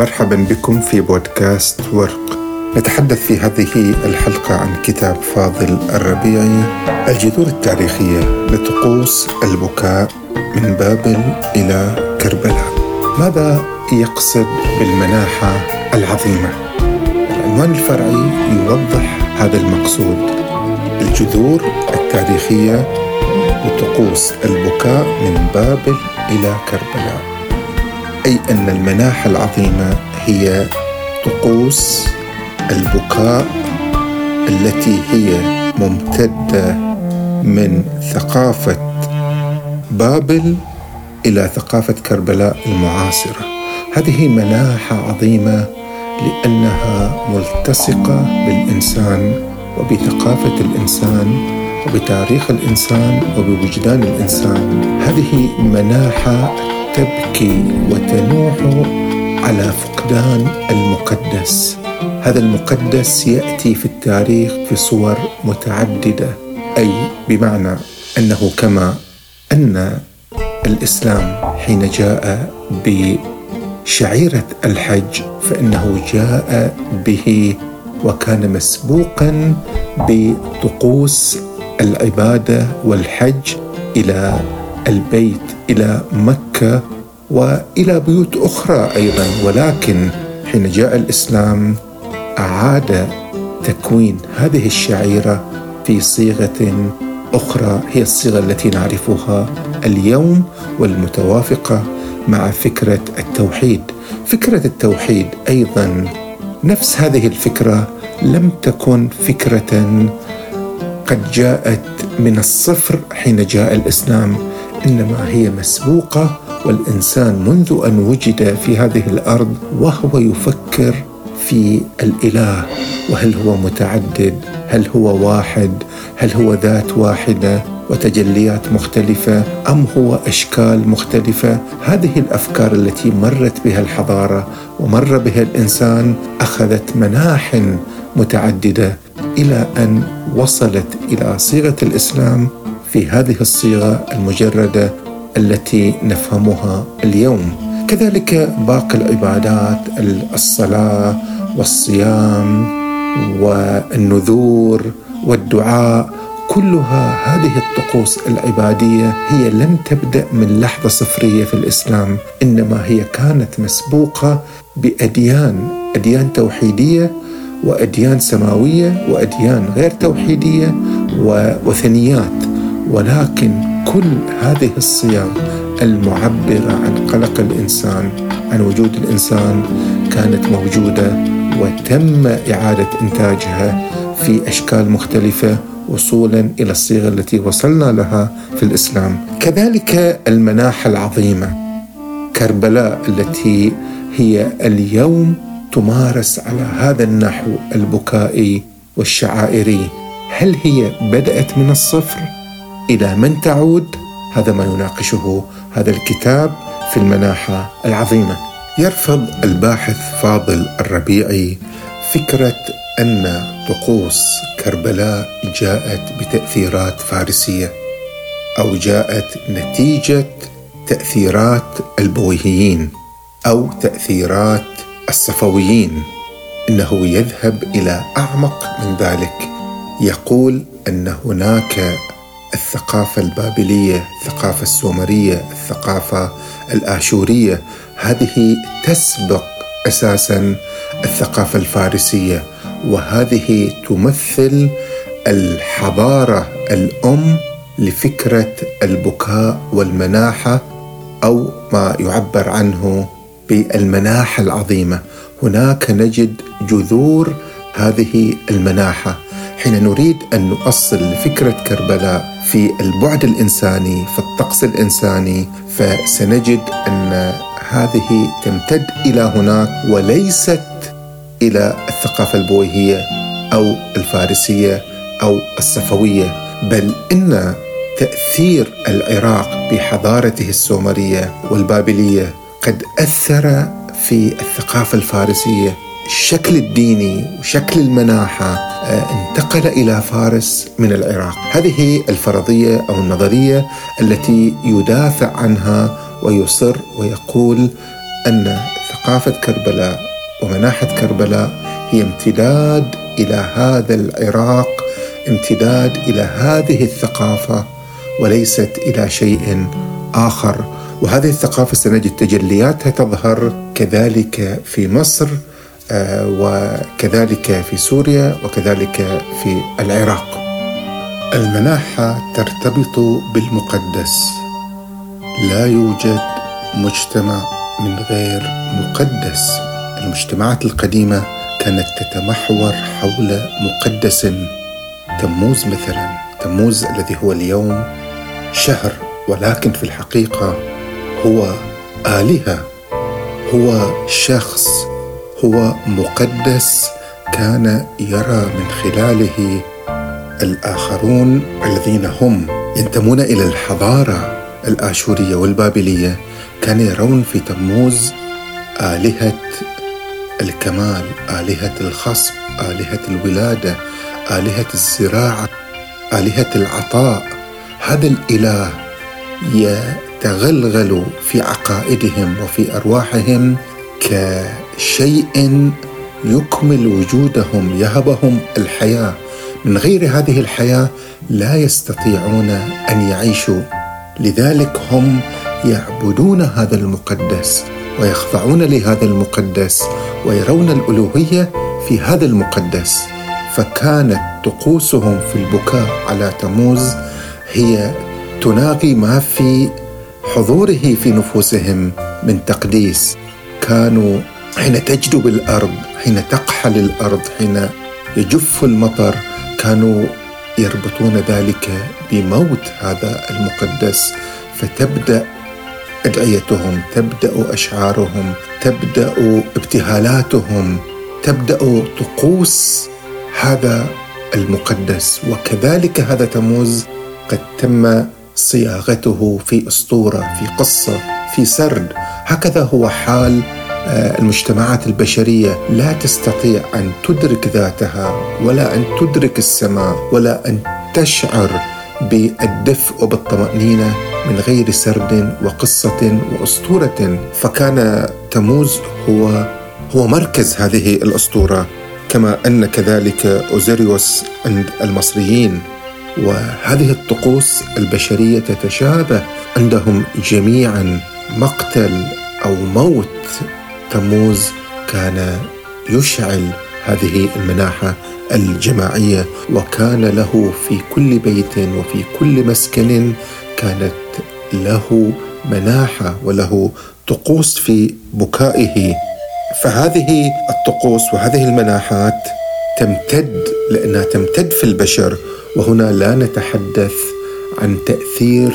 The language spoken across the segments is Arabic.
مرحبا بكم في بودكاست ورق. نتحدث في هذه الحلقة عن كتاب فاضل الربيعي الجذور التاريخية لطقوس البكاء من بابل إلى كربلاء. ماذا يقصد بالمناحة العظيمة؟ العنوان الفرعي يوضح هذا المقصود. الجذور التاريخية لطقوس البكاء من بابل إلى كربلاء. أي أن المناحة العظيمة هي طقوس البكاء التي هي ممتدة من ثقافة بابل إلى ثقافة كربلاء المعاصرة. هذه مناحة عظيمة لأنها ملتصقة بالإنسان وبثقافة الإنسان وبتاريخ الإنسان وبوجدان الإنسان. هذه مناحة تبكي وتنوح على فقدان المقدس. هذا المقدس يأتي في التاريخ في صور متعددة أي بمعنى أنه كما أن الإسلام حين جاء بشعيرة الحج فإنه جاء به وكان مسبوقا بطقوس العبادة والحج إلى البيت إلى مكة وإلى بيوت أخرى أيضا. ولكن حين جاء الإسلام أعاد تكوين هذه الشعيرة في صيغة أخرى هي الصيغة التي نعرفها اليوم والمتوافقة مع فكرة التوحيد. فكرة التوحيد أيضا نفس هذه الفكرة لم تكن فكرة قد جاءت من الصفر حين جاء الإسلام. إنما هي مسبوقة والإنسان منذ أن وجد في هذه الأرض وهو يفكر في الإله. وهل هو متعدد؟ هل هو واحد؟ هل هو ذات واحدة؟ وتجليات مختلفة أم هو أشكال مختلفة؟ هذه الأفكار التي مرت بها الحضارة ومر بها الإنسان أخذت مناح متعددة إلى أن وصلت إلى صيغة الإسلام في هذه الصيغة المجردة التي نفهمها اليوم. كذلك باقي العبادات الصلاة والصيام والنذور والدعاء كلها هذه الطقوس العبادية هي لم تبدأ من لحظة صفرية في الإسلام إنما هي كانت مسبوقة بأديان أديان توحيدية وأديان سماوية وأديان غير توحيدية ووثنيات ولكن كل هذه الصيام المعبرة عن قلق الإنسان عن وجود الإنسان كانت موجودة وتم إعادة إنتاجها في أشكال مختلفة وصولا إلى الصيغة التي وصلنا لها في الإسلام. كذلك المناحه العظيمة كربلاء التي هي اليوم تمارس على هذا النحو البكائي والشعائري. هل هي بدأت من الصفر؟ إلى من تعود؟ هذا ما يناقشه هذا الكتاب في المناحة العظيمة. يرفض الباحث فاضل الربيعي فكرة أن طقوس كربلاء جاءت بتأثيرات فارسية أو جاءت نتيجة تأثيرات البويهيين أو تأثيرات الصفويين إنه يذهب إلى أعمق من ذلك يقول أن هناك الثقافة البابلية الثقافة السومرية الثقافة الآشورية هذه تسبق أساسا الثقافة الفارسية وهذه تمثل الحضارة الأم لفكرة البكاء والمناحة أو ما يعبر عنه بالمناحة العظيمة. هناك نجد جذور هذه المناحة. حين نريد أن نؤصل لفكره كربلاء في البعد الإنساني في الطقس الإنساني فسنجد أن هذه تمتد إلى هناك وليست إلى الثقافة البويهية أو الفارسية أو الصفوية بل إن تأثير العراق بحضارته السومرية والبابلية قد أثر في الثقافة الفارسية. الشكل الديني وشكل المناحة انتقل إلى فارس من العراق. هذه الفرضية أو النظرية التي يدافع عنها ويصر ويقول أن ثقافة كربلاء ومناحة كربلاء هي امتداد إلى هذا العراق امتداد إلى هذه الثقافة وليست إلى شيء آخر. وهذه الثقافة سنجد تجلياتها تظهر كذلك في مصر آه، وكذلك في سوريا وكذلك في العراق. المناحة ترتبط بالمقدس. لا يوجد مجتمع من غير مقدس. المجتمعات القديمة كانت تتمحور حول مقدس تموز مثلا تموز الذي هو اليوم شهر ولكن في الحقيقة هو آلهة هو شخص هو مقدس كان يرى من خلاله الآخرون الذين هم ينتمون إلى الحضارة الآشورية والبابلية كانوا يرون في تموز آلهة الكمال آلهة الخصب آلهة الولادة آلهة الزراعة آلهة العطاء. هذا الإله يتغلغل في عقائدهم وفي أرواحهم كشيء يكمل وجودهم يهبهم الحياة. من غير هذه الحياة لا يستطيعون أن يعيشوا. لذلك هم يعبدون هذا المقدس ويخضعون لهذا المقدس ويرون الألوهية في هذا المقدس. فكانت طقوسهم في البكاء على تموز هي تناغي ما في حضوره في نفوسهم من تقديس. كانوا حين تجدب الأرض حين تقحل الأرض حين يجف المطر كانوا يربطون ذلك بموت هذا المقدس. فتبدأ أدعيتهم تبدأ أشعارهم تبدأ ابتهالاتهم تبدأ طقوس هذا المقدس. وكذلك هذا تموز قد تم صياغته في أسطورة في قصة في سرد. هكذا هو حال المجتمعات البشرية لا تستطيع أن تدرك ذاتها ولا أن تدرك السماء ولا أن تشعر بالدفء وبالطمأنينة من غير سرد وقصة وأسطورة. فكان تموز هو هو مركز هذه الأسطورة كما أن كذلك اوزيريوس عند المصريين. وهذه الطقوس البشرية تتشابه عندهم جميعا مقتل أو موت تموز كان يشعل هذه المناحة الجماعية وكان له في كل بيت وفي كل مسكن كانت له مناحة وله طقوس في بكائه. فهذه الطقوس وهذه المناحات تمتد لأنها تمتد في البشر وهنا لا نتحدث عن تأثير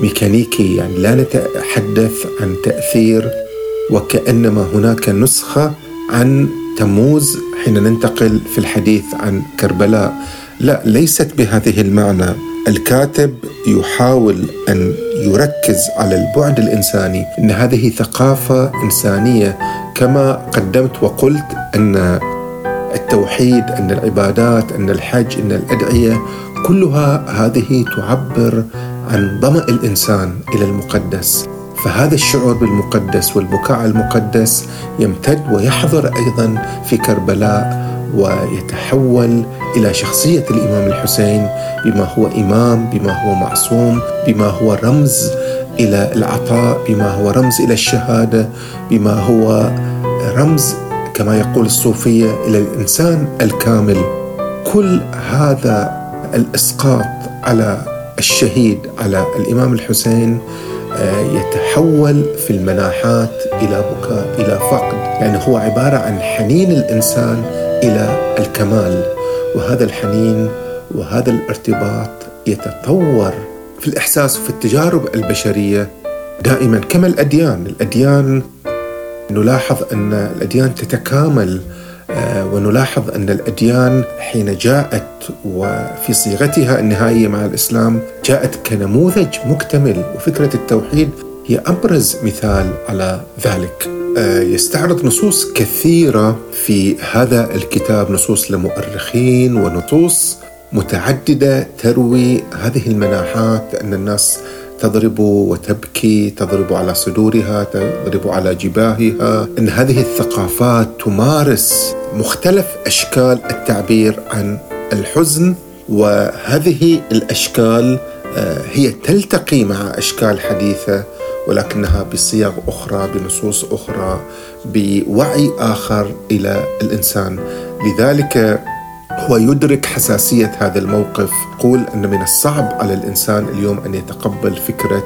ميكانيكي يعني لا نتحدث عن تأثير وكأنما هناك نسخة عن تموز حين ننتقل في الحديث عن كربلاء. لا ليست بهذه المعنى. الكاتب يحاول أن يركز على البعد الإنساني إن هذه ثقافة إنسانية كما قدمت وقلت أن التوحيد أن العبادات أن الحج أن الأدعية كلها هذه تعبر عن ظما الإنسان إلى المقدس. فهذا الشعور بالمقدس والبكاء المقدس يمتد ويحضر أيضا في كربلاء ويتحول إلى شخصية الإمام الحسين بما هو إمام بما هو معصوم بما هو رمز إلى العطاء بما هو رمز إلى الشهادة بما هو رمز كما يقول الصوفية إلى الإنسان الكامل. كل هذا الإسقاط على الشهيد على الإمام الحسين يتحول في المناحات إلى بكاء إلى فقد. يعني هو عبارة عن حنين الإنسان إلى الكمال. وهذا الحنين وهذا الارتباط يتطور في الإحساس وفي التجارب البشرية دائما كما الأديان. الأديان نلاحظ أن الأديان تتكامل ونلاحظ أن الأديان حين جاءت وفي صيغتها النهائية مع الإسلام جاءت كنموذج مكتمل وفكرة التوحيد هي أبرز مثال على ذلك. آه، يستعرض نصوص كثيرة في هذا الكتاب نصوص لمؤرخين ونصوص متعددة تروي هذه المناحات أن الناس تضرب وتبكي تضرب على صدورها تضرب على جباهها. إن هذه الثقافات تمارس مختلف أشكال التعبير عن الحزن وهذه الأشكال آه، هي تلتقي مع أشكال حديثة ولكنها بصيغ أخرى بنصوص أخرى بوعي آخر إلى الإنسان. لذلك هو يدرك حساسية هذا الموقف. يقول أن من الصعب على الإنسان اليوم أن يتقبل فكرة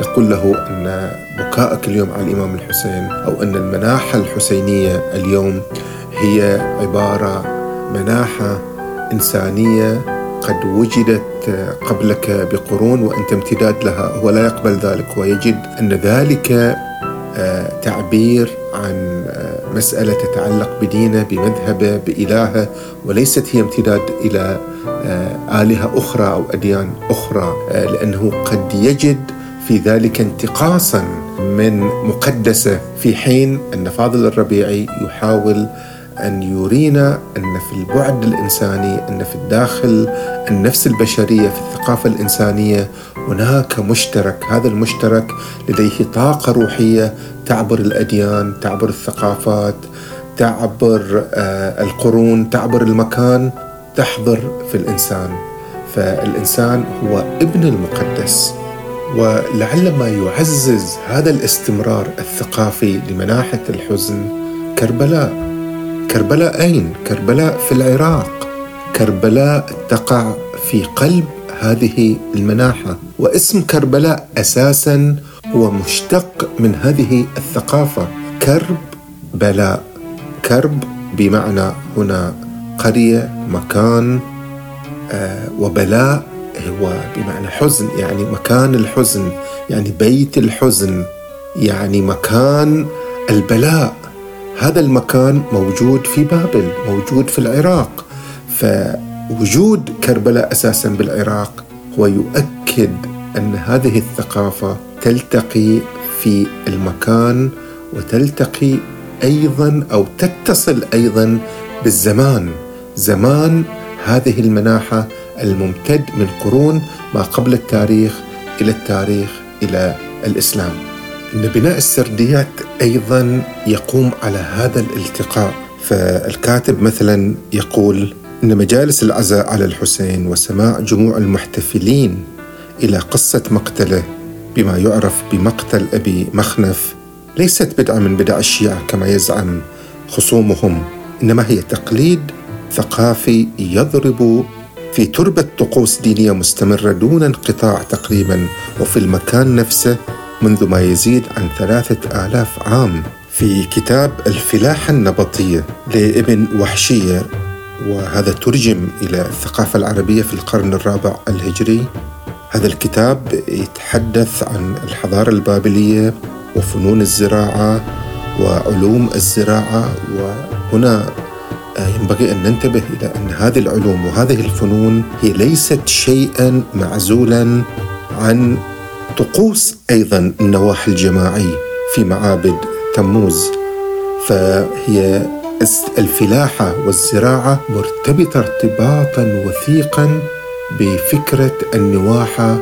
نقول له أن بكاءك اليوم على الإمام الحسين أو أن المناحة الحسينية اليوم هي عبارة مناحة إنسانية قد وجدت قبلك بقرون وأنت امتداد لها. هو لا يقبل ذلك. هو يجد أن ذلك آه، تعبير عن مسألة تتعلق بدينه بمذهبه بإلهه وليست هي امتداد إلى آه، آلهة أخرى أو أديان أخرى لأنه قد يجد في ذلك انتقاصا من مقدسه في حين أن فاضل الربيعي يحاول أن يرينا أن في البعد الإنساني أن في الداخل النفس البشرية في الثقافة الإنسانية هناك مشترك. هذا المشترك لديه طاقة روحية تعبر الأديان تعبر الثقافات تعبر آه، القرون تعبر المكان تحضر في الإنسان. فالإنسان هو ابن المقدس ولعل ما يعزز هذا الاستمرار الثقافي لمناحة الحزن كربلاء. كربلاء أين؟ كربلاء في العراق. كربلاء تقع في قلب هذه المناحة. واسم كربلاء أساسا هو مشتق من هذه الثقافة. كرب بلاء كرب بمعنى هنا قرية مكان آه وبلاء هو بمعنى حزن يعني مكان الحزن يعني بيت الحزن يعني مكان البلاء. هذا المكان موجود في بابل موجود في العراق. فوجود كربلاء أساسا بالعراق هو يؤكد أن هذه الثقافة تلتقي في المكان وتلتقي أيضا أو تتصل أيضا بالزمان. زمان هذه المناحة الممتد من قرون ما قبل التاريخ إلى التاريخ إلى الإسلام. ان بناء السرديات أيضا يقوم على هذا الالتقاء. فالكاتب مثلا يقول إن مجالس العزاء على الحسين وسماع جموع المحتفلين إلى قصة مقتله بما يعرف بمقتل أبي مخنف ليست بدعة من بدع الشيعة كما يزعم. خصومهم إنما هي تقليد ثقافي يضرب في تربة طقوس دينية مستمرة دون انقطاع تقريبا وفي المكان نفسه منذ ما يزيد عن ثلاثة آلاف عام. في كتاب الفلاحة النبطية لابن وحشية وهذا ترجم إلى الثقافة العربية في القرن الرابع الهجري هذا الكتاب يتحدث عن الحضارة البابلية وفنون الزراعة وعلوم الزراعة وهنا ينبغي أن ننتبه إلى أن هذه العلوم وهذه الفنون هي ليست شيئا معزولا عن طقوس أيضا النواحي الجماعيه في معابد تموز. فهي الفلاحة والزراعة مرتبطة ارتباطا وثيقا بفكرة النواحه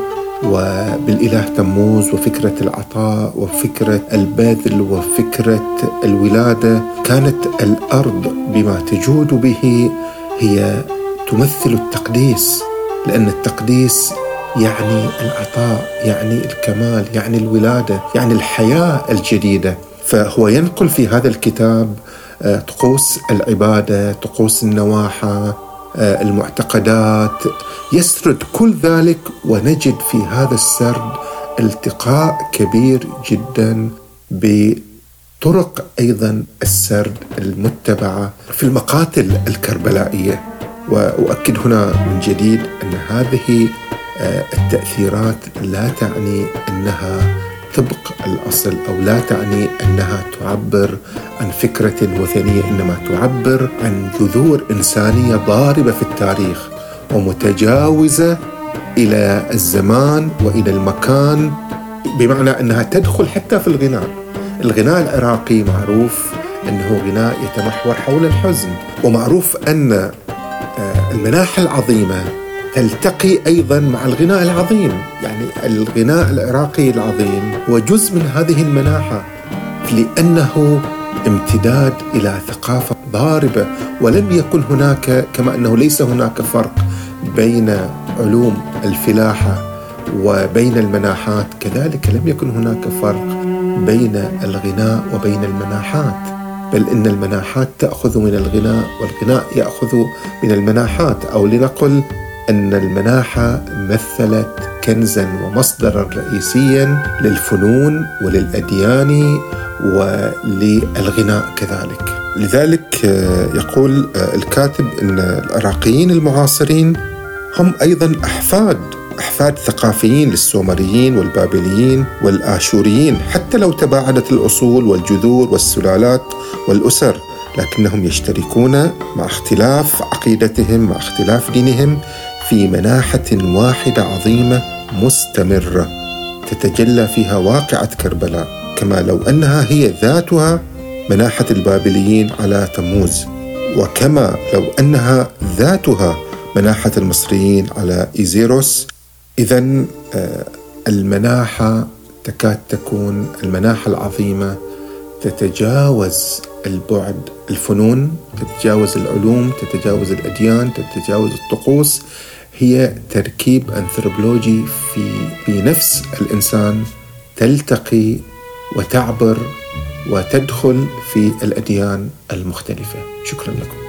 وبالإله تموز وفكرة العطاء وفكرة البذل وفكرة الولادة. كانت الأرض بما تجود به هي تمثل التقديس لأن التقديس يعني العطاء يعني الكمال يعني الولادة يعني الحياة الجديدة. فهو ينقل في هذا الكتاب آه، طقوس العبادة طقوس النواحة آه، المعتقدات. يسرد كل ذلك ونجد في هذا السرد التقاء كبير جدا بطرق أيضا السرد المتبعه في المقاتل الكربلائية. وأؤكد هنا من جديد أن هذه آه، التأثيرات لا تعني أنها طبق الأصل أو لا تعني أنها تعبر عن فكرة وثنية إنما تعبر عن جذور إنسانية ضاربة في التاريخ ومتجاوزة إلى الزمان وإلى المكان بمعنى أنها تدخل حتى في الغناء. الغناء العراقي معروف أنه غناء يتمحور حول الحزن ومعروف أن آه، المناحة العظيمة تلتقي أيضا مع الغناء العظيم، يعني الغناء العراقي العظيم هو جزء من هذه المناحة لأنه امتداد إلى ثقافة ضاربة ولم يكن هناك كما أنه ليس هناك فرق بين علوم الفلاحة وبين المناحات. كذلك لم يكن هناك فرق بين الغناء وبين المناحات بل إن المناحات تأخذ من الغناء والغناء يأخذ من المناحات. أو لنقل أن المناحة مثلت كنزا ومصدرا رئيسيا للفنون وللأديان وللغناء كذلك. لذلك يقول الكاتب أن العراقيين المعاصرين هم أيضا أحفاد أحفاد ثقافيين للسومريين والبابليين والآشوريين حتى لو تباعدت الأصول والجذور والسلالات والأسر لكنهم يشتركون مع اختلاف عقيدتهم مع اختلاف دينهم في مناحة واحدة عظيمة مستمرة تتجلى فيها واقعة كربلاء كما لو أنها هي ذاتها مناحة البابليين على تموز. وكما لو أنها ذاتها مناحة المصريين على إيزيروس. إذا آه، المناحة تكاد تكون المناحة العظيمة تتجاوز البعد الفنون تتجاوز العلوم تتجاوز الأديان تتجاوز الطقوس هي تركيب أنثروبولوجي في نفس الإنسان تلتقي وتعبر وتدخل في الأديان المختلفة. شكرا لكم.